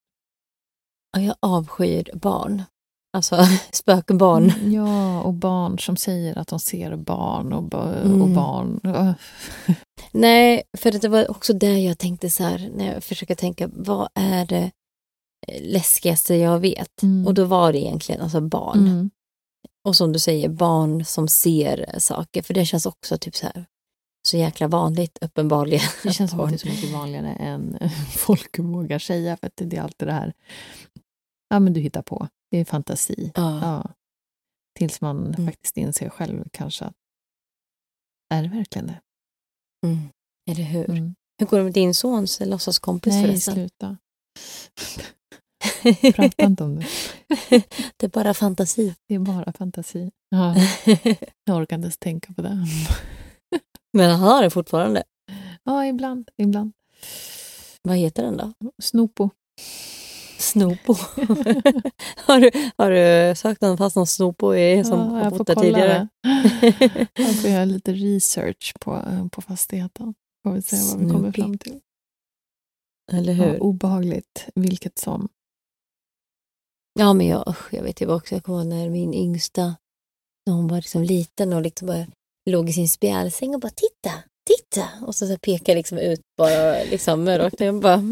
Ja, jag avskyr barn. Alltså spökbarn. Mm, Ja, och barn som säger att de ser barn och, och Mm. barn. Nej, för det var också där jag tänkte så här, när jag försöker tänka, vad är det läskigaste jag vet? Mm. Och då var det egentligen alltså barn. Mm. Och som du säger, barn som ser saker, för det känns också typ så här så jäkla vanligt uppenbarligen. Det känns som att det är så mycket vanligare än folk vågar säga. För att det är alltid det här, ja men du hittar på, det är fantasi. Ja. Ja. Tills man Mm. faktiskt inser själv kanske att, är det verkligen det? Mm. Eller hur? Mm. Hur går det med din sons låtsaskompis Nej, förresten? sluta. Prata inte om det. det är bara fantasi. Det är bara fantasi. Ja, jag orkar inte ens tänka på det. Men han har det fortfarande. Ja, ibland. ibland. Vad heter den då? Snopo. Snopo. har, du, har du sökt någon fast någon Snopo i, som ja, har bott där tidigare? Jag får göra lite research på, på fastigheten. Får vi se vad vi kommer fram till. Eller Ja, hur? obehagligt, vilket som. Ja, men jag, jag vet ju också, jag kommer när min yngsta, när hon var liksom liten och liksom bara låg i sin spjälsäng och bara titta, titta. Och så, så pekar liksom ut bara liksom rakt ner. och bara,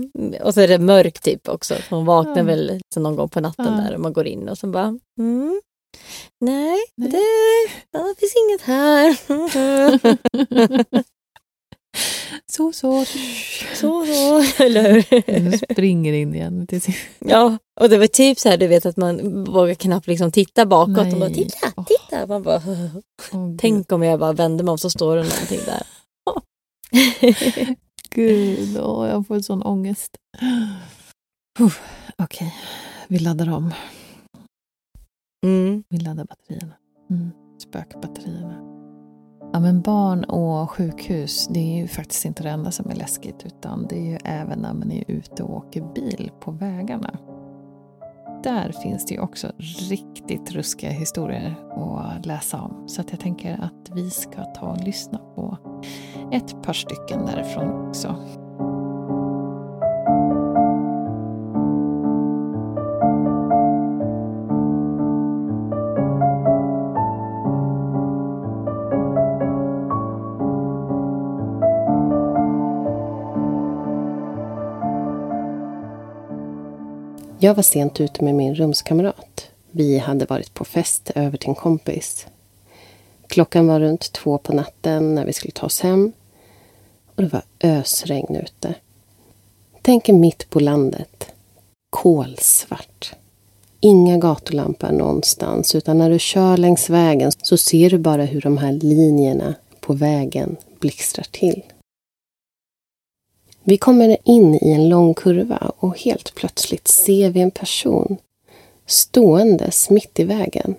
Och så är det mörkt typ också. Så hon vaknar Ja. väl liksom någon gång på natten Ja. där och man går in och så bara, mm, nej, Nej. Det, det finns inget här. Så, så. så, så, eller hur? Nu springer in igen. Ja, och det var typ så här, du vet att man vågar knappt liksom titta bakåt och bara Nej. titta, titta. Man bara, tänk om jag bara vänder mig om så står det någonting där. Gud, åh, jag får sån ångest. Okej, vi laddar om. Mm. Vi laddar batterierna. Mm. Spökbatterierna. Ja, men barn och sjukhus, det är ju faktiskt inte det enda som är läskigt utan det är ju även när man är ute och åker bil på vägarna. Där finns det ju också riktigt ruskiga historier att läsa om. Så att jag tänker att vi ska ta och lyssna på ett par stycken därifrån också. Jag var sent ute med min rumskamrat. Vi hade varit på fest över till en kompis. Klockan var runt två på natten när vi skulle ta oss hem. Och det var ösregn ute. Tänk er mitt på landet. Kolsvart. Inga gatulampor någonstans utan när du kör längs vägen så ser du bara hur de här linjerna på vägen blixtrar till. Vi kommer in i en lång kurva och helt plötsligt ser vi en person ståendes mitt i vägen.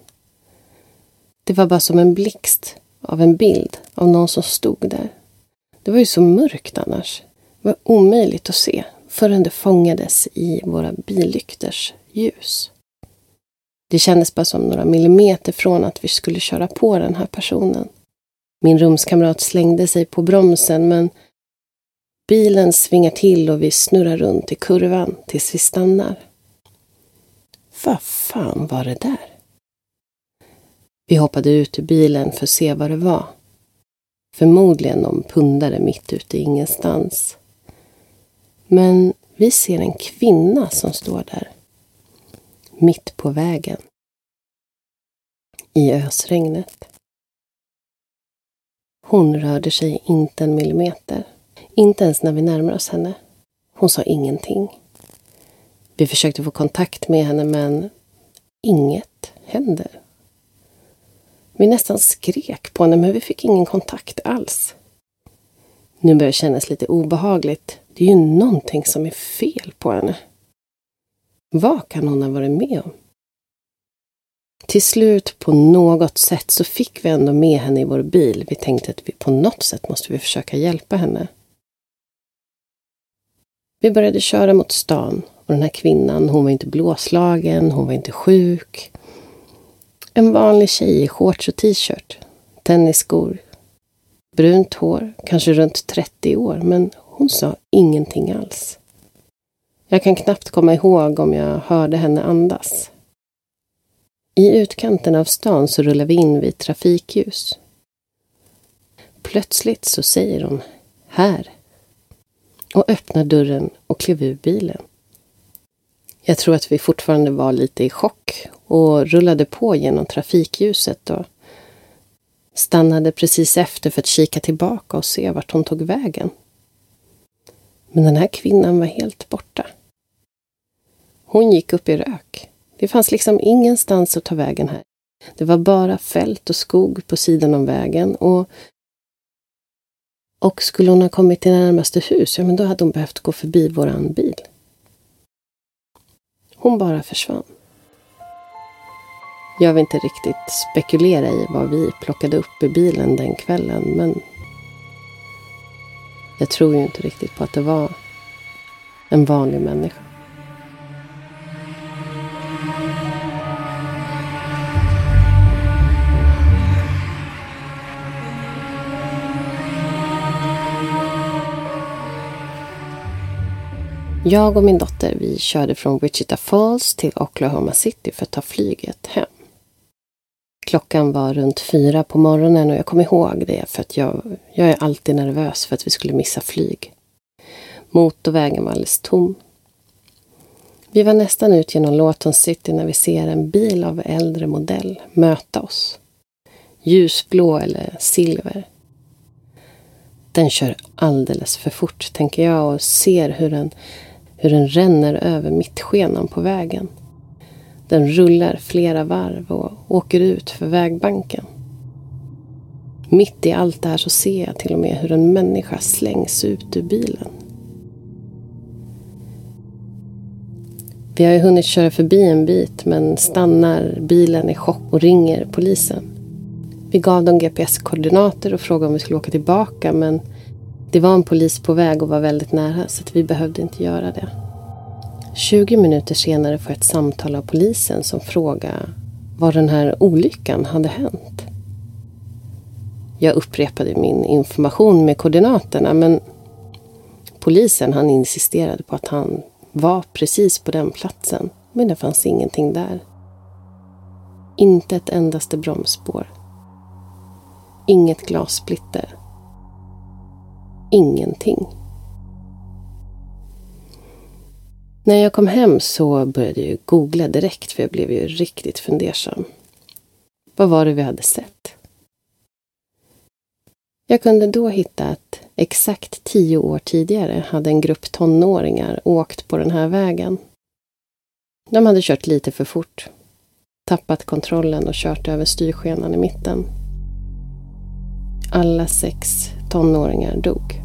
Det var bara som en blixt av en bild av någon som stod där. Det var ju så mörkt annars. Det var omöjligt att se förrän det fångades i våra billykters ljus. Det kändes bara som några millimeter från att vi skulle köra på den här personen. Min rumskamrat slängde sig på bromsen men Bilen svingar till och vi snurrar runt i kurvan tills vi stannar. Vad fan var det där? Vi hoppade ut ur bilen för att se vad det var. Förmodligen någon pundare mitt ute i ingenstans. Men vi ser en kvinna som står där. Mitt på vägen. I ösregnet. Hon rörde sig inte en millimeter. Inte ens när vi närmar oss henne. Hon sa ingenting. Vi försökte få kontakt med henne men inget hände. Vi nästan skrek på henne men vi fick ingen kontakt alls. Nu börjar det kännas lite obehagligt. Det är ju någonting som är fel på henne. Vad kan hon ha varit med om? Till slut, på något sätt, så fick vi ändå med henne i vår bil. Vi tänkte att vi på något sätt måste vi försöka hjälpa henne. Vi började köra mot stan och den här kvinnan, hon var inte blåslagen, hon var inte sjuk. En vanlig tjej i shorts och t-shirt, tennisskor, brunt hår, kanske runt 30 år, men hon sa ingenting alls. Jag kan knappt komma ihåg om jag hörde henne andas. I utkanten av stan så rullar vi in vid trafikljus. Plötsligt så säger hon här och öppnade dörren och klev ur bilen. Jag tror att vi fortfarande var lite i chock och rullade på genom trafikljuset och stannade precis efter för att kika tillbaka och se vart hon tog vägen. Men den här kvinnan var helt borta. Hon gick upp i rök. Det fanns liksom ingenstans att ta vägen här. Det var bara fält och skog på sidan om vägen och och skulle hon ha kommit till närmaste hus, ja men då hade hon behövt gå förbi våran bil. Hon bara försvann. Jag vill inte riktigt spekulera i vad vi plockade upp i bilen den kvällen, men jag tror ju inte riktigt på att det var en vanlig människa. Jag och min dotter vi körde från Wichita Falls till Oklahoma City för att ta flyget hem. Klockan var runt fyra på morgonen och jag kom ihåg det för att jag, jag är alltid nervös för att vi skulle missa flyg. Motorvägen var alldeles tom. Vi var nästan ut genom Lawton City när vi ser en bil av äldre modell möta oss. Ljusblå eller silver. Den kör alldeles för fort, tänker jag och ser hur den hur den ränner över mittskenan på vägen. Den rullar flera varv och åker ut för vägbanken. Mitt i allt det här så ser jag till och med hur en människa slängs ut ur bilen. Vi har ju hunnit köra förbi en bit men stannar bilen i chock och ringer polisen. Vi gav dem GPS-koordinater och frågade om vi skulle åka tillbaka men det var en polis på väg och var väldigt nära så vi behövde inte göra det. 20 minuter senare får jag ett samtal av polisen som frågar var den här olyckan hade hänt. Jag upprepade min information med koordinaterna men polisen han insisterade på att han var precis på den platsen men det fanns ingenting där. Inte ett endaste bromsspår. Inget glassplitter ingenting. När jag kom hem så började jag googla direkt för jag blev ju riktigt fundersam. Vad var det vi hade sett? Jag kunde då hitta att exakt tio år tidigare hade en grupp tonåringar åkt på den här vägen. De hade kört lite för fort, tappat kontrollen och kört över styrskenan i mitten. Alla sex tonåringar dog.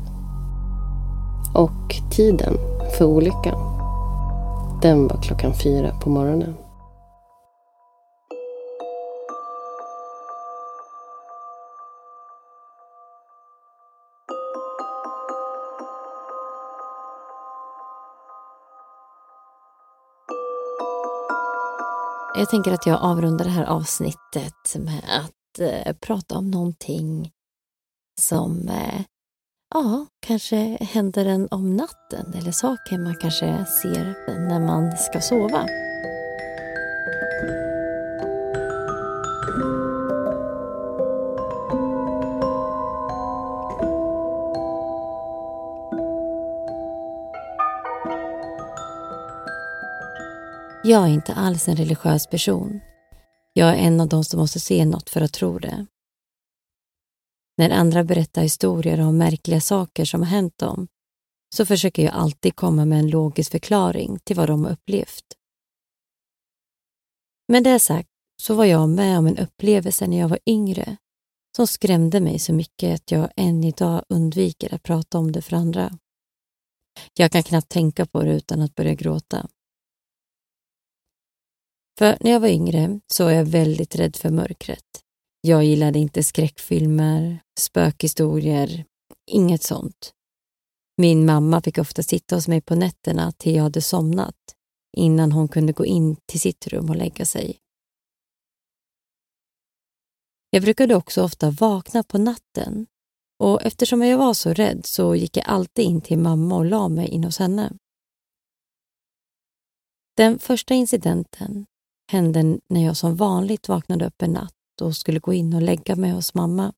Och tiden för olyckan, den var klockan fyra på morgonen. Jag tänker att jag avrundar det här avsnittet med att eh, prata om någonting som eh, ja, kanske händer en om natten eller saker man kanske ser när man ska sova. Jag är inte alls en religiös person. Jag är en av de som måste se något för att tro det. När andra berättar historier om märkliga saker som har hänt dem så försöker jag alltid komma med en logisk förklaring till vad de har upplevt. Med det sagt så var jag med om en upplevelse när jag var yngre som skrämde mig så mycket att jag än idag undviker att prata om det för andra. Jag kan knappt tänka på det utan att börja gråta. För när jag var yngre så var jag väldigt rädd för mörkret. Jag gillade inte skräckfilmer, spökhistorier, inget sånt. Min mamma fick ofta sitta hos mig på nätterna till jag hade somnat innan hon kunde gå in till sitt rum och lägga sig. Jag brukade också ofta vakna på natten och eftersom jag var så rädd så gick jag alltid in till mamma och la mig in hos henne. Den första incidenten hände när jag som vanligt vaknade upp en natt och skulle gå in och lägga mig hos mamma.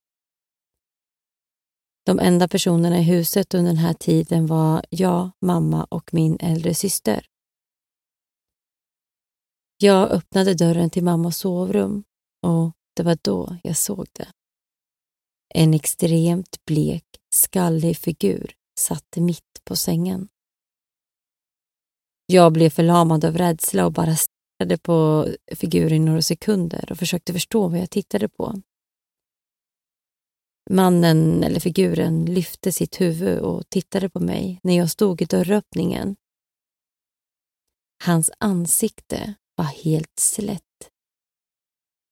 De enda personerna i huset under den här tiden var jag, mamma och min äldre syster. Jag öppnade dörren till mammas sovrum och det var då jag såg det. En extremt blek, skallig figur satt mitt på sängen. Jag blev förlamad av rädsla och bara tittade på figuren i några sekunder och försökte förstå vad jag tittade på. Mannen, eller figuren, lyfte sitt huvud och tittade på mig när jag stod i dörröppningen. Hans ansikte var helt slätt.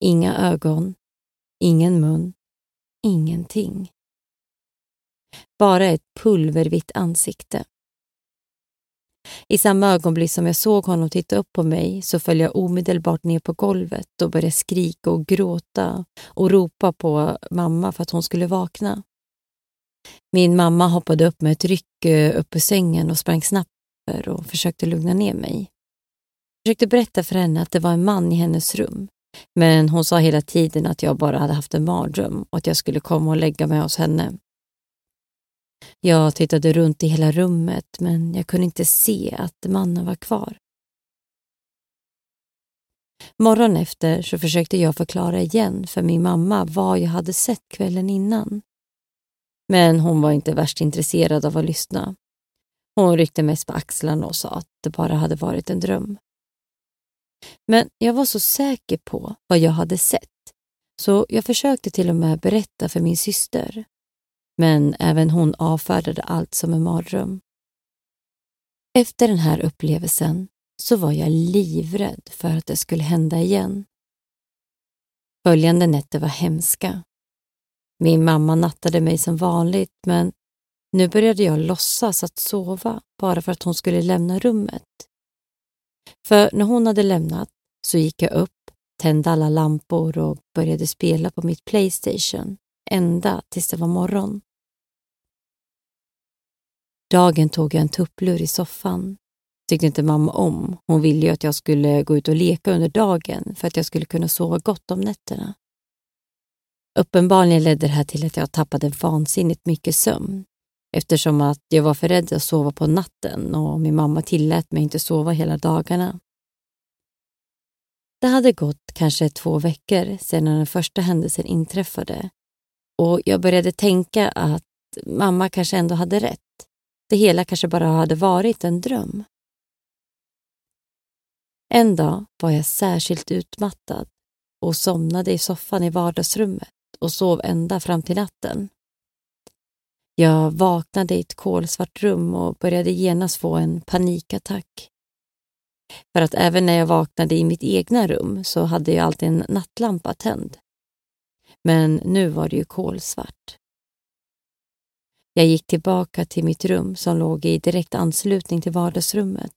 Inga ögon, ingen mun, ingenting. Bara ett pulvervitt ansikte. I samma ögonblick som jag såg honom titta upp på mig så föll jag omedelbart ner på golvet och började skrika och gråta och ropa på mamma för att hon skulle vakna. Min mamma hoppade upp med ett ryck eh, upp ur sängen och sprang snabbt och försökte lugna ner mig. Jag försökte berätta för henne att det var en man i hennes rum men hon sa hela tiden att jag bara hade haft en mardröm och att jag skulle komma och lägga mig hos henne. Jag tittade runt i hela rummet men jag kunde inte se att mannen var kvar. Morgon efter så försökte jag förklara igen för min mamma vad jag hade sett kvällen innan. Men hon var inte värst intresserad av att lyssna. Hon ryckte mest på axlarna och sa att det bara hade varit en dröm. Men jag var så säker på vad jag hade sett så jag försökte till och med berätta för min syster. Men även hon avfärdade allt som en mardröm. Efter den här upplevelsen så var jag livrädd för att det skulle hända igen. Följande nätter var hemska. Min mamma nattade mig som vanligt men nu började jag låtsas att sova bara för att hon skulle lämna rummet. För när hon hade lämnat så gick jag upp, tände alla lampor och började spela på mitt Playstation ända tills det var morgon. Dagen tog jag en tupplur i soffan. tyckte inte mamma om. Hon ville ju att jag skulle gå ut och leka under dagen för att jag skulle kunna sova gott om nätterna. Uppenbarligen ledde det här till att jag tappade vansinnigt mycket sömn eftersom att jag var för rädd att sova på natten och min mamma tillät mig inte sova hela dagarna. Det hade gått kanske två veckor sedan den första händelsen inträffade och jag började tänka att mamma kanske ändå hade rätt. Det hela kanske bara hade varit en dröm. En dag var jag särskilt utmattad och somnade i soffan i vardagsrummet och sov ända fram till natten. Jag vaknade i ett kolsvart rum och började genast få en panikattack. För att även när jag vaknade i mitt egna rum så hade jag alltid en nattlampa tänd. Men nu var det ju kolsvart. Jag gick tillbaka till mitt rum som låg i direkt anslutning till vardagsrummet.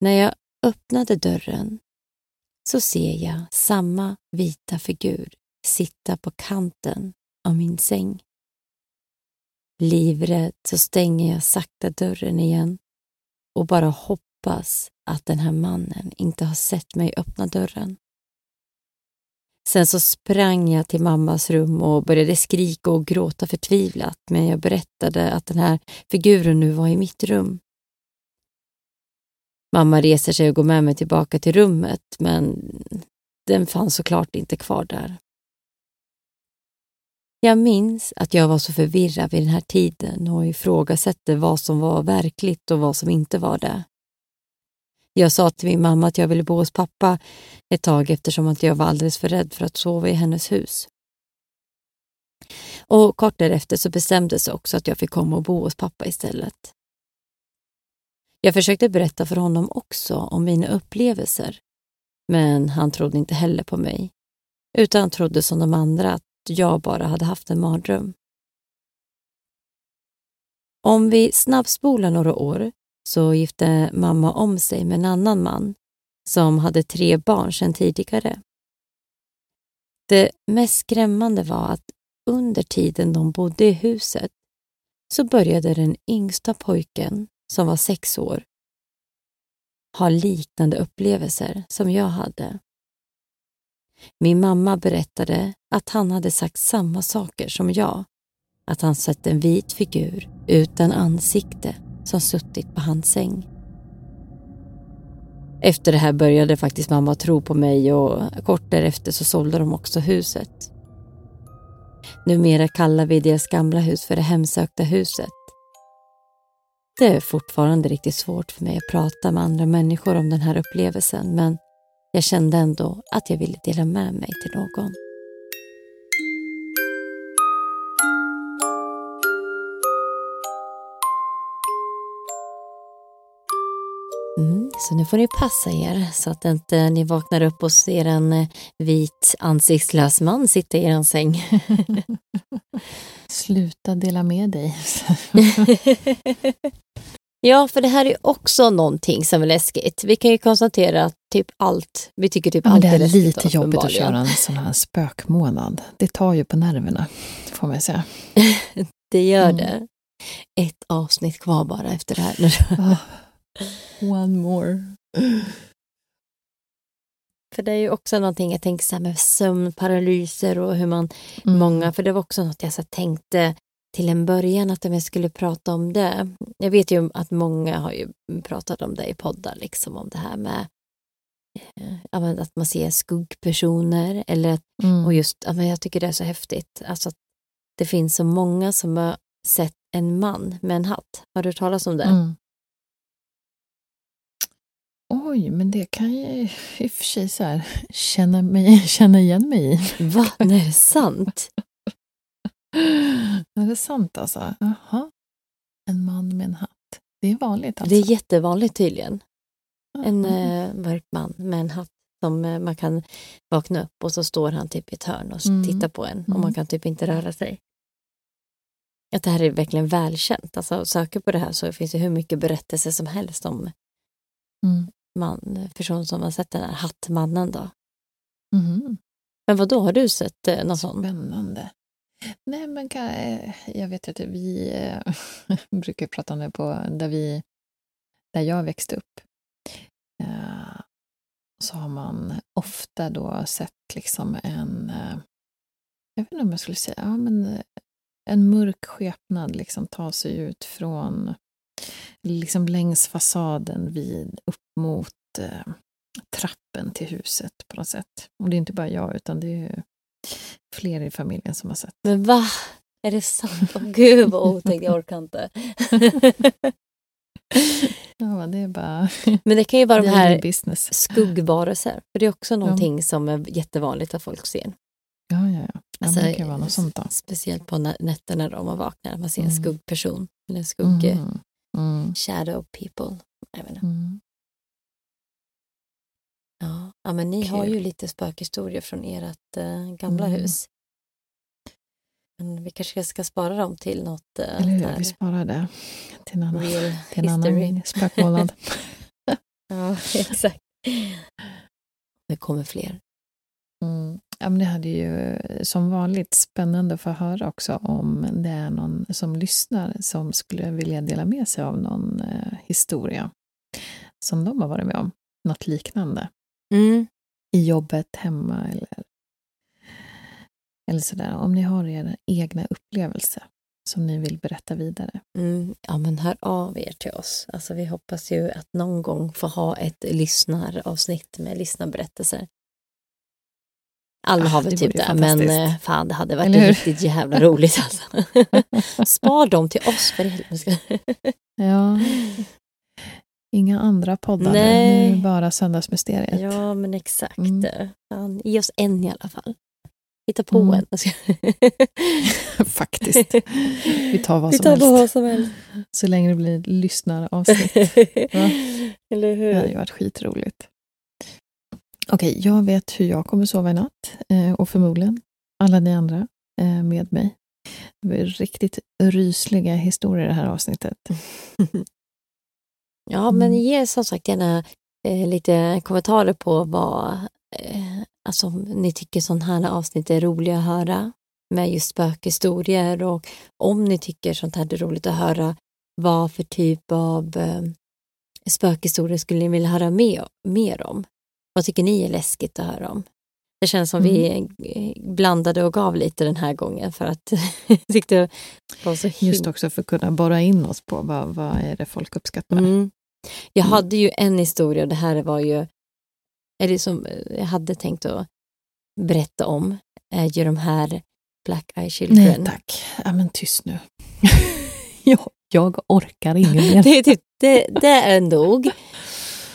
När jag öppnade dörren så ser jag samma vita figur sitta på kanten av min säng. Livrädd så stänger jag sakta dörren igen och bara hoppas att den här mannen inte har sett mig öppna dörren. Sen så sprang jag till mammas rum och började skrika och gråta förtvivlat men jag berättade att den här figuren nu var i mitt rum. Mamma reser sig och går med mig tillbaka till rummet men den fanns såklart inte kvar där. Jag minns att jag var så förvirrad vid den här tiden och ifrågasatte vad som var verkligt och vad som inte var det. Jag sa till min mamma att jag ville bo hos pappa ett tag eftersom att jag var alldeles för rädd för att sova i hennes hus. Och kort därefter så bestämdes också att jag fick komma och bo hos pappa istället. Jag försökte berätta för honom också om mina upplevelser, men han trodde inte heller på mig, utan trodde som de andra att jag bara hade haft en mardröm. Om vi snabbspolar några år så gifte mamma om sig med en annan man som hade tre barn sedan tidigare. Det mest skrämmande var att under tiden de bodde i huset så började den yngsta pojken, som var sex år, ha liknande upplevelser som jag hade. Min mamma berättade att han hade sagt samma saker som jag. Att han sett en vit figur utan ansikte som suttit på hans säng. Efter det här började faktiskt mamma tro på mig och kort därefter så sålde de också huset. Numera kallar vi deras gamla hus för det hemsökta huset. Det är fortfarande riktigt svårt för mig att prata med andra människor om den här upplevelsen men jag kände ändå att jag ville dela med mig till någon. Så nu får ni passa er så att inte ni vaknar upp och ser en eh, vit ansiktslös man sitta i er säng. Sluta dela med dig. ja, för det här är också någonting som är läskigt. Vi kan ju konstatera att typ allt, vi tycker typ ja, allt är är läskigt. Det är lite jobbigt att köra en sån här spökmånad. Det tar ju på nerverna, får man säga. det gör mm. det. Ett avsnitt kvar bara efter det här. One more. För det är ju också någonting jag tänker så här med sömnparalyser och hur man, mm. många, för det var också något jag så tänkte till en början att jag skulle prata om det. Jag vet ju att många har ju pratat om det i poddar, liksom om det här med äh, att man ser skuggpersoner eller mm. och just, ja, jag tycker det är så häftigt, alltså att det finns så många som har sett en man med en hatt. Har du hört talas om det? Mm. Oj, men det kan jag i och för sig så här, känna, mig, känna igen mig i. Va? Nej, är det sant? är det sant alltså? Jaha. En man med en hatt. Det är vanligt alltså? Det är jättevanligt tydligen. En eh, mörk man med en hatt som eh, man kan vakna upp och så står han typ i ett hörn och mm. tittar på en och man mm. kan typ inte röra sig. Att det här är verkligen välkänt. Alltså, söker på det här så finns det hur mycket berättelser som helst om mm. Man, person som har sett den här hattmannen. Då. Mm. Men vad då har du sett eh, någon sån? Spännande. Nej, men kan, eh, jag vet att vi äh, brukar prata om det på där, vi, där jag växte upp. Äh, så har man ofta då sett liksom en, äh, jag vet inte om jag skulle säga, ja, men en mörk skepnad liksom ta sig ut från liksom längs fasaden vid, upp mot eh, trappen till huset på något sätt. Och det är inte bara jag, utan det är fler i familjen som har sett. Men va? Är det sant? Oh, gud vad otäckt, jag orkar inte. ja, det är bara... Men det kan ju vara de här business. skuggvarelser. För det är också någonting ja. som är jättevanligt att folk ser. Ja, ja, ja. Alltså, det kan vara något sånt då. Speciellt på nätterna då man vaknar, man ser en mm. skuggperson. Eller en skugg... Mm. Mm. Shadow people. Jag vet mm. Ja. ja, men ni Kul. har ju lite spökhistorier från ert äh, gamla mm. hus. Men vi kanske ska spara dem till något... Äh, Eller hur, vi sparar det till en annan, till en annan spökmånad. ja, exakt. Det kommer fler. Mm. Ja, men det hade ju som vanligt spännande att få höra också om det är någon som lyssnar som skulle vilja dela med sig av någon eh, historia som de har varit med om. Något liknande. Mm. I jobbet, hemma eller, eller sådär. Om ni har era egna upplevelser som ni vill berätta vidare. Mm, ja, men hör av er till oss. Alltså, vi hoppas ju att någon gång få ha ett lyssnaravsnitt med lyssnarberättelser. Alla ah, har väl typ det, men eh, fan det hade varit riktigt jävla roligt alltså. Spar dem till oss för helvete. ja. Inga andra poddar Nej. nu, bara Söndagsmysteriet. Ja men exakt. Mm. Fan, ge oss en i alla fall. Hitta på mm. en. Faktiskt. Vi tar vad, Vi som, tar helst. som helst. Så länge det blir lyssnaravsnitt. Eller hur? Det hade ju varit skitroligt. Okej, okay, jag vet hur jag kommer sova i natt eh, och förmodligen alla ni andra eh, med mig. Det var riktigt rysliga historier i det här avsnittet. ja, men mm. ge som sagt gärna eh, lite kommentarer på vad eh, alltså, ni tycker sådana här avsnitt är roliga att höra med just spökhistorier och om ni tycker sånt här är roligt att höra vad för typ av eh, spökhistorier skulle ni vilja höra mer, mer om? Vad tycker ni är läskigt att höra om? Det känns som vi eh, blandade och gav lite den här gången för att tyckte det var så himla... Just också för att kunna borra in oss på vad, vad är det folk uppskattar. Mm. Jag hade ju en historia, och det här var ju, är det som jag hade tänkt att berätta om, är ju de här Black Eye Children. Nej tack, ja, men tyst nu. jag, jag orkar inget mer. det, är typ, det, det är nog,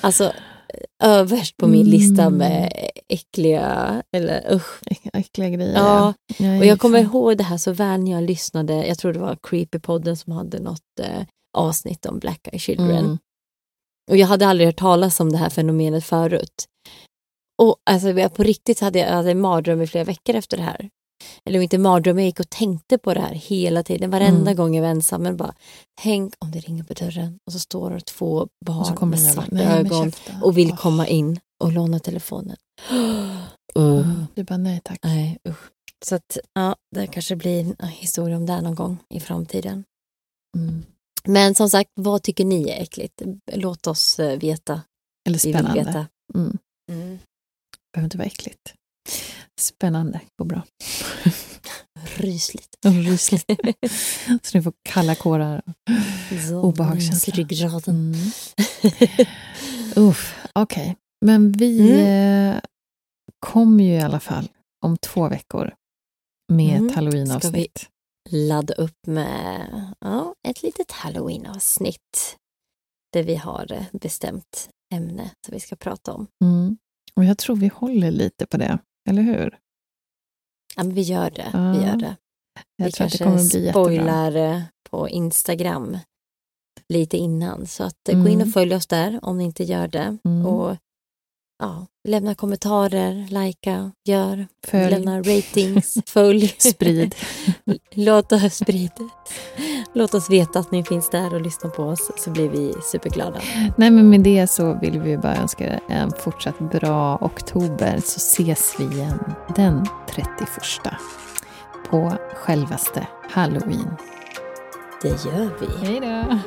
alltså överst på min lista Mm. med äckliga, eller usch. Äckliga grejer. Ja, Jag och jag kommer fan- ihåg det här så väl när jag lyssnade, jag tror det var Creepypodden som hade något eh, avsnitt om Black Eye Children. Mm. Och jag hade aldrig hört talas om det här fenomenet förut. Och alltså, på riktigt hade jag hade en mardröm i flera veckor efter det här. Eller inte mardröm, jag gick och tänkte på det här hela tiden. Varenda Mm. gång jag var ensam. Men bara, tänk om det ringer på dörren och så står det två barn med svarta Nej, med ögon käften. och vill Åh. komma in och låna telefonen. Uh, Mm. Du bara nej tack. nej, usch. Så att, ja, det kanske blir en historia om det här någon gång i framtiden. Mm. Men som sagt, vad tycker ni är äckligt? Låt oss eh, veta. Eller Vi vill spännande. veta. Mm. Mm. behöver inte vara äckligt. Spännande, går bra. Rysligt. Rysligt. Så ni får kalla kårar. Så, Obehagskänsla. ryggraden. Mm. Uff, okej. Men vi Mm. eh, kommer ju i alla fall om två veckor med Mm. ett halloween-avsnitt. Ladda upp med ja, ett litet halloween-avsnitt där vi har bestämt ämne som vi ska prata om. Mm. Och jag tror vi håller lite på det, eller hur? Ja, men vi gör det. Ja, vi gör det. Jag vi tror att det kanske kommer bli jättebra. spoilar eh, på Instagram lite innan. Så att eh, gå in Mm. och följ oss där om ni inte gör det. Mm. Och ja, Lämna kommentarer, likea, gör, Följ. lämna ratings, följ. Sprid. Låt oss sprida. Låt oss veta att ni finns där och lyssnar på oss så blir vi superglada. Nej, men med det så vill vi bara önska er en fortsatt bra oktober så ses vi igen den 31 på självaste halloween. Det gör vi. Hej då!